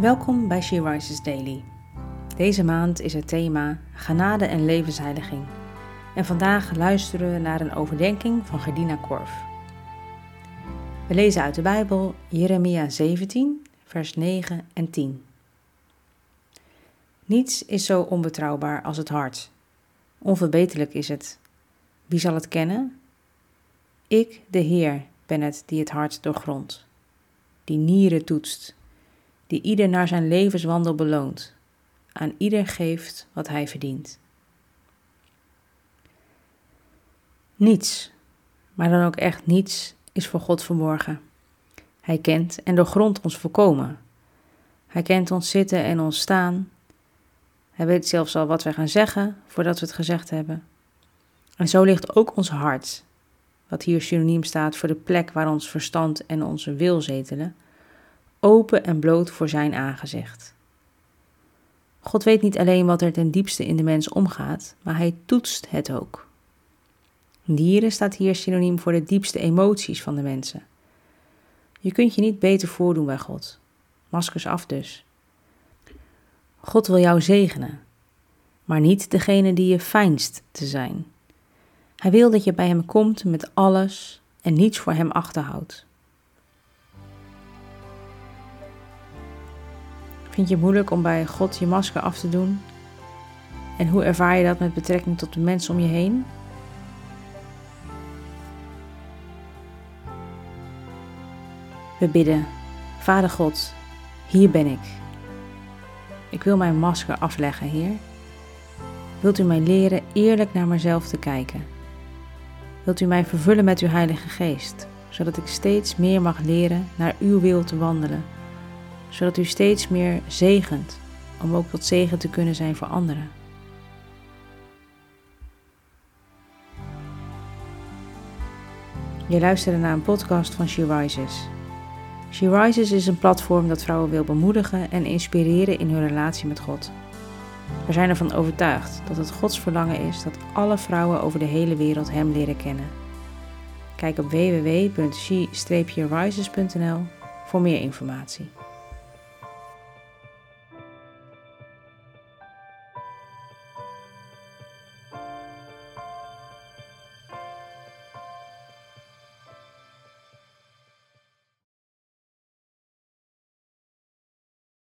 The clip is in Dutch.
Welkom bij She Rises Daily. Deze maand is het thema Genade en levensheiliging. En vandaag luisteren we naar een overdenking van Gerdina Korf. We lezen uit de Bijbel Jeremia 17, vers 9 en 10. Niets is zo onbetrouwbaar als het hart. Onverbeterlijk is het. Wie zal het kennen? Ik, de Heer, ben het die het hart doorgrondt, die nieren toetst die ieder naar zijn levenswandel beloont, aan ieder geeft wat hij verdient. Niets, maar dan ook echt niets, is voor God verborgen. Hij kent en doorgrondt ons volkomen. Hij kent ons zitten en ons staan. Hij weet zelfs al wat wij gaan zeggen voordat we het gezegd hebben. En zo ligt ook ons hart, wat hier synoniem staat voor de plek waar ons verstand en onze wil zetelen open en bloot voor zijn aangezicht. God weet niet alleen wat er ten diepste in de mens omgaat, maar hij toetst het ook. Dieren staat hier synoniem voor de diepste emoties van de mensen. Je kunt je niet beter voordoen bij God. Maskers af dus. God wil jou zegenen, maar niet degene die je fijnst te zijn. Hij wil dat je bij hem komt met alles en niets voor hem achterhoudt. Vind je het moeilijk om bij God je masker af te doen? En hoe ervaar je dat met betrekking tot de mensen om je heen? We bidden, Vader God, hier ben ik. Ik wil mijn masker afleggen, Heer. Wilt u mij leren eerlijk naar mezelf te kijken? Wilt u mij vervullen met uw Heilige Geest, zodat ik steeds meer mag leren naar uw wil te wandelen? Zodat u steeds meer zegent, om ook tot zegen te kunnen zijn voor anderen. Je luisterde naar een podcast van She Rises. She Rises is een platform dat vrouwen wil bemoedigen en inspireren in hun relatie met God. We zijn ervan overtuigd dat het Gods verlangen is dat alle vrouwen over de hele wereld Hem leren kennen. Kijk op www.she-rises.nl voor meer informatie.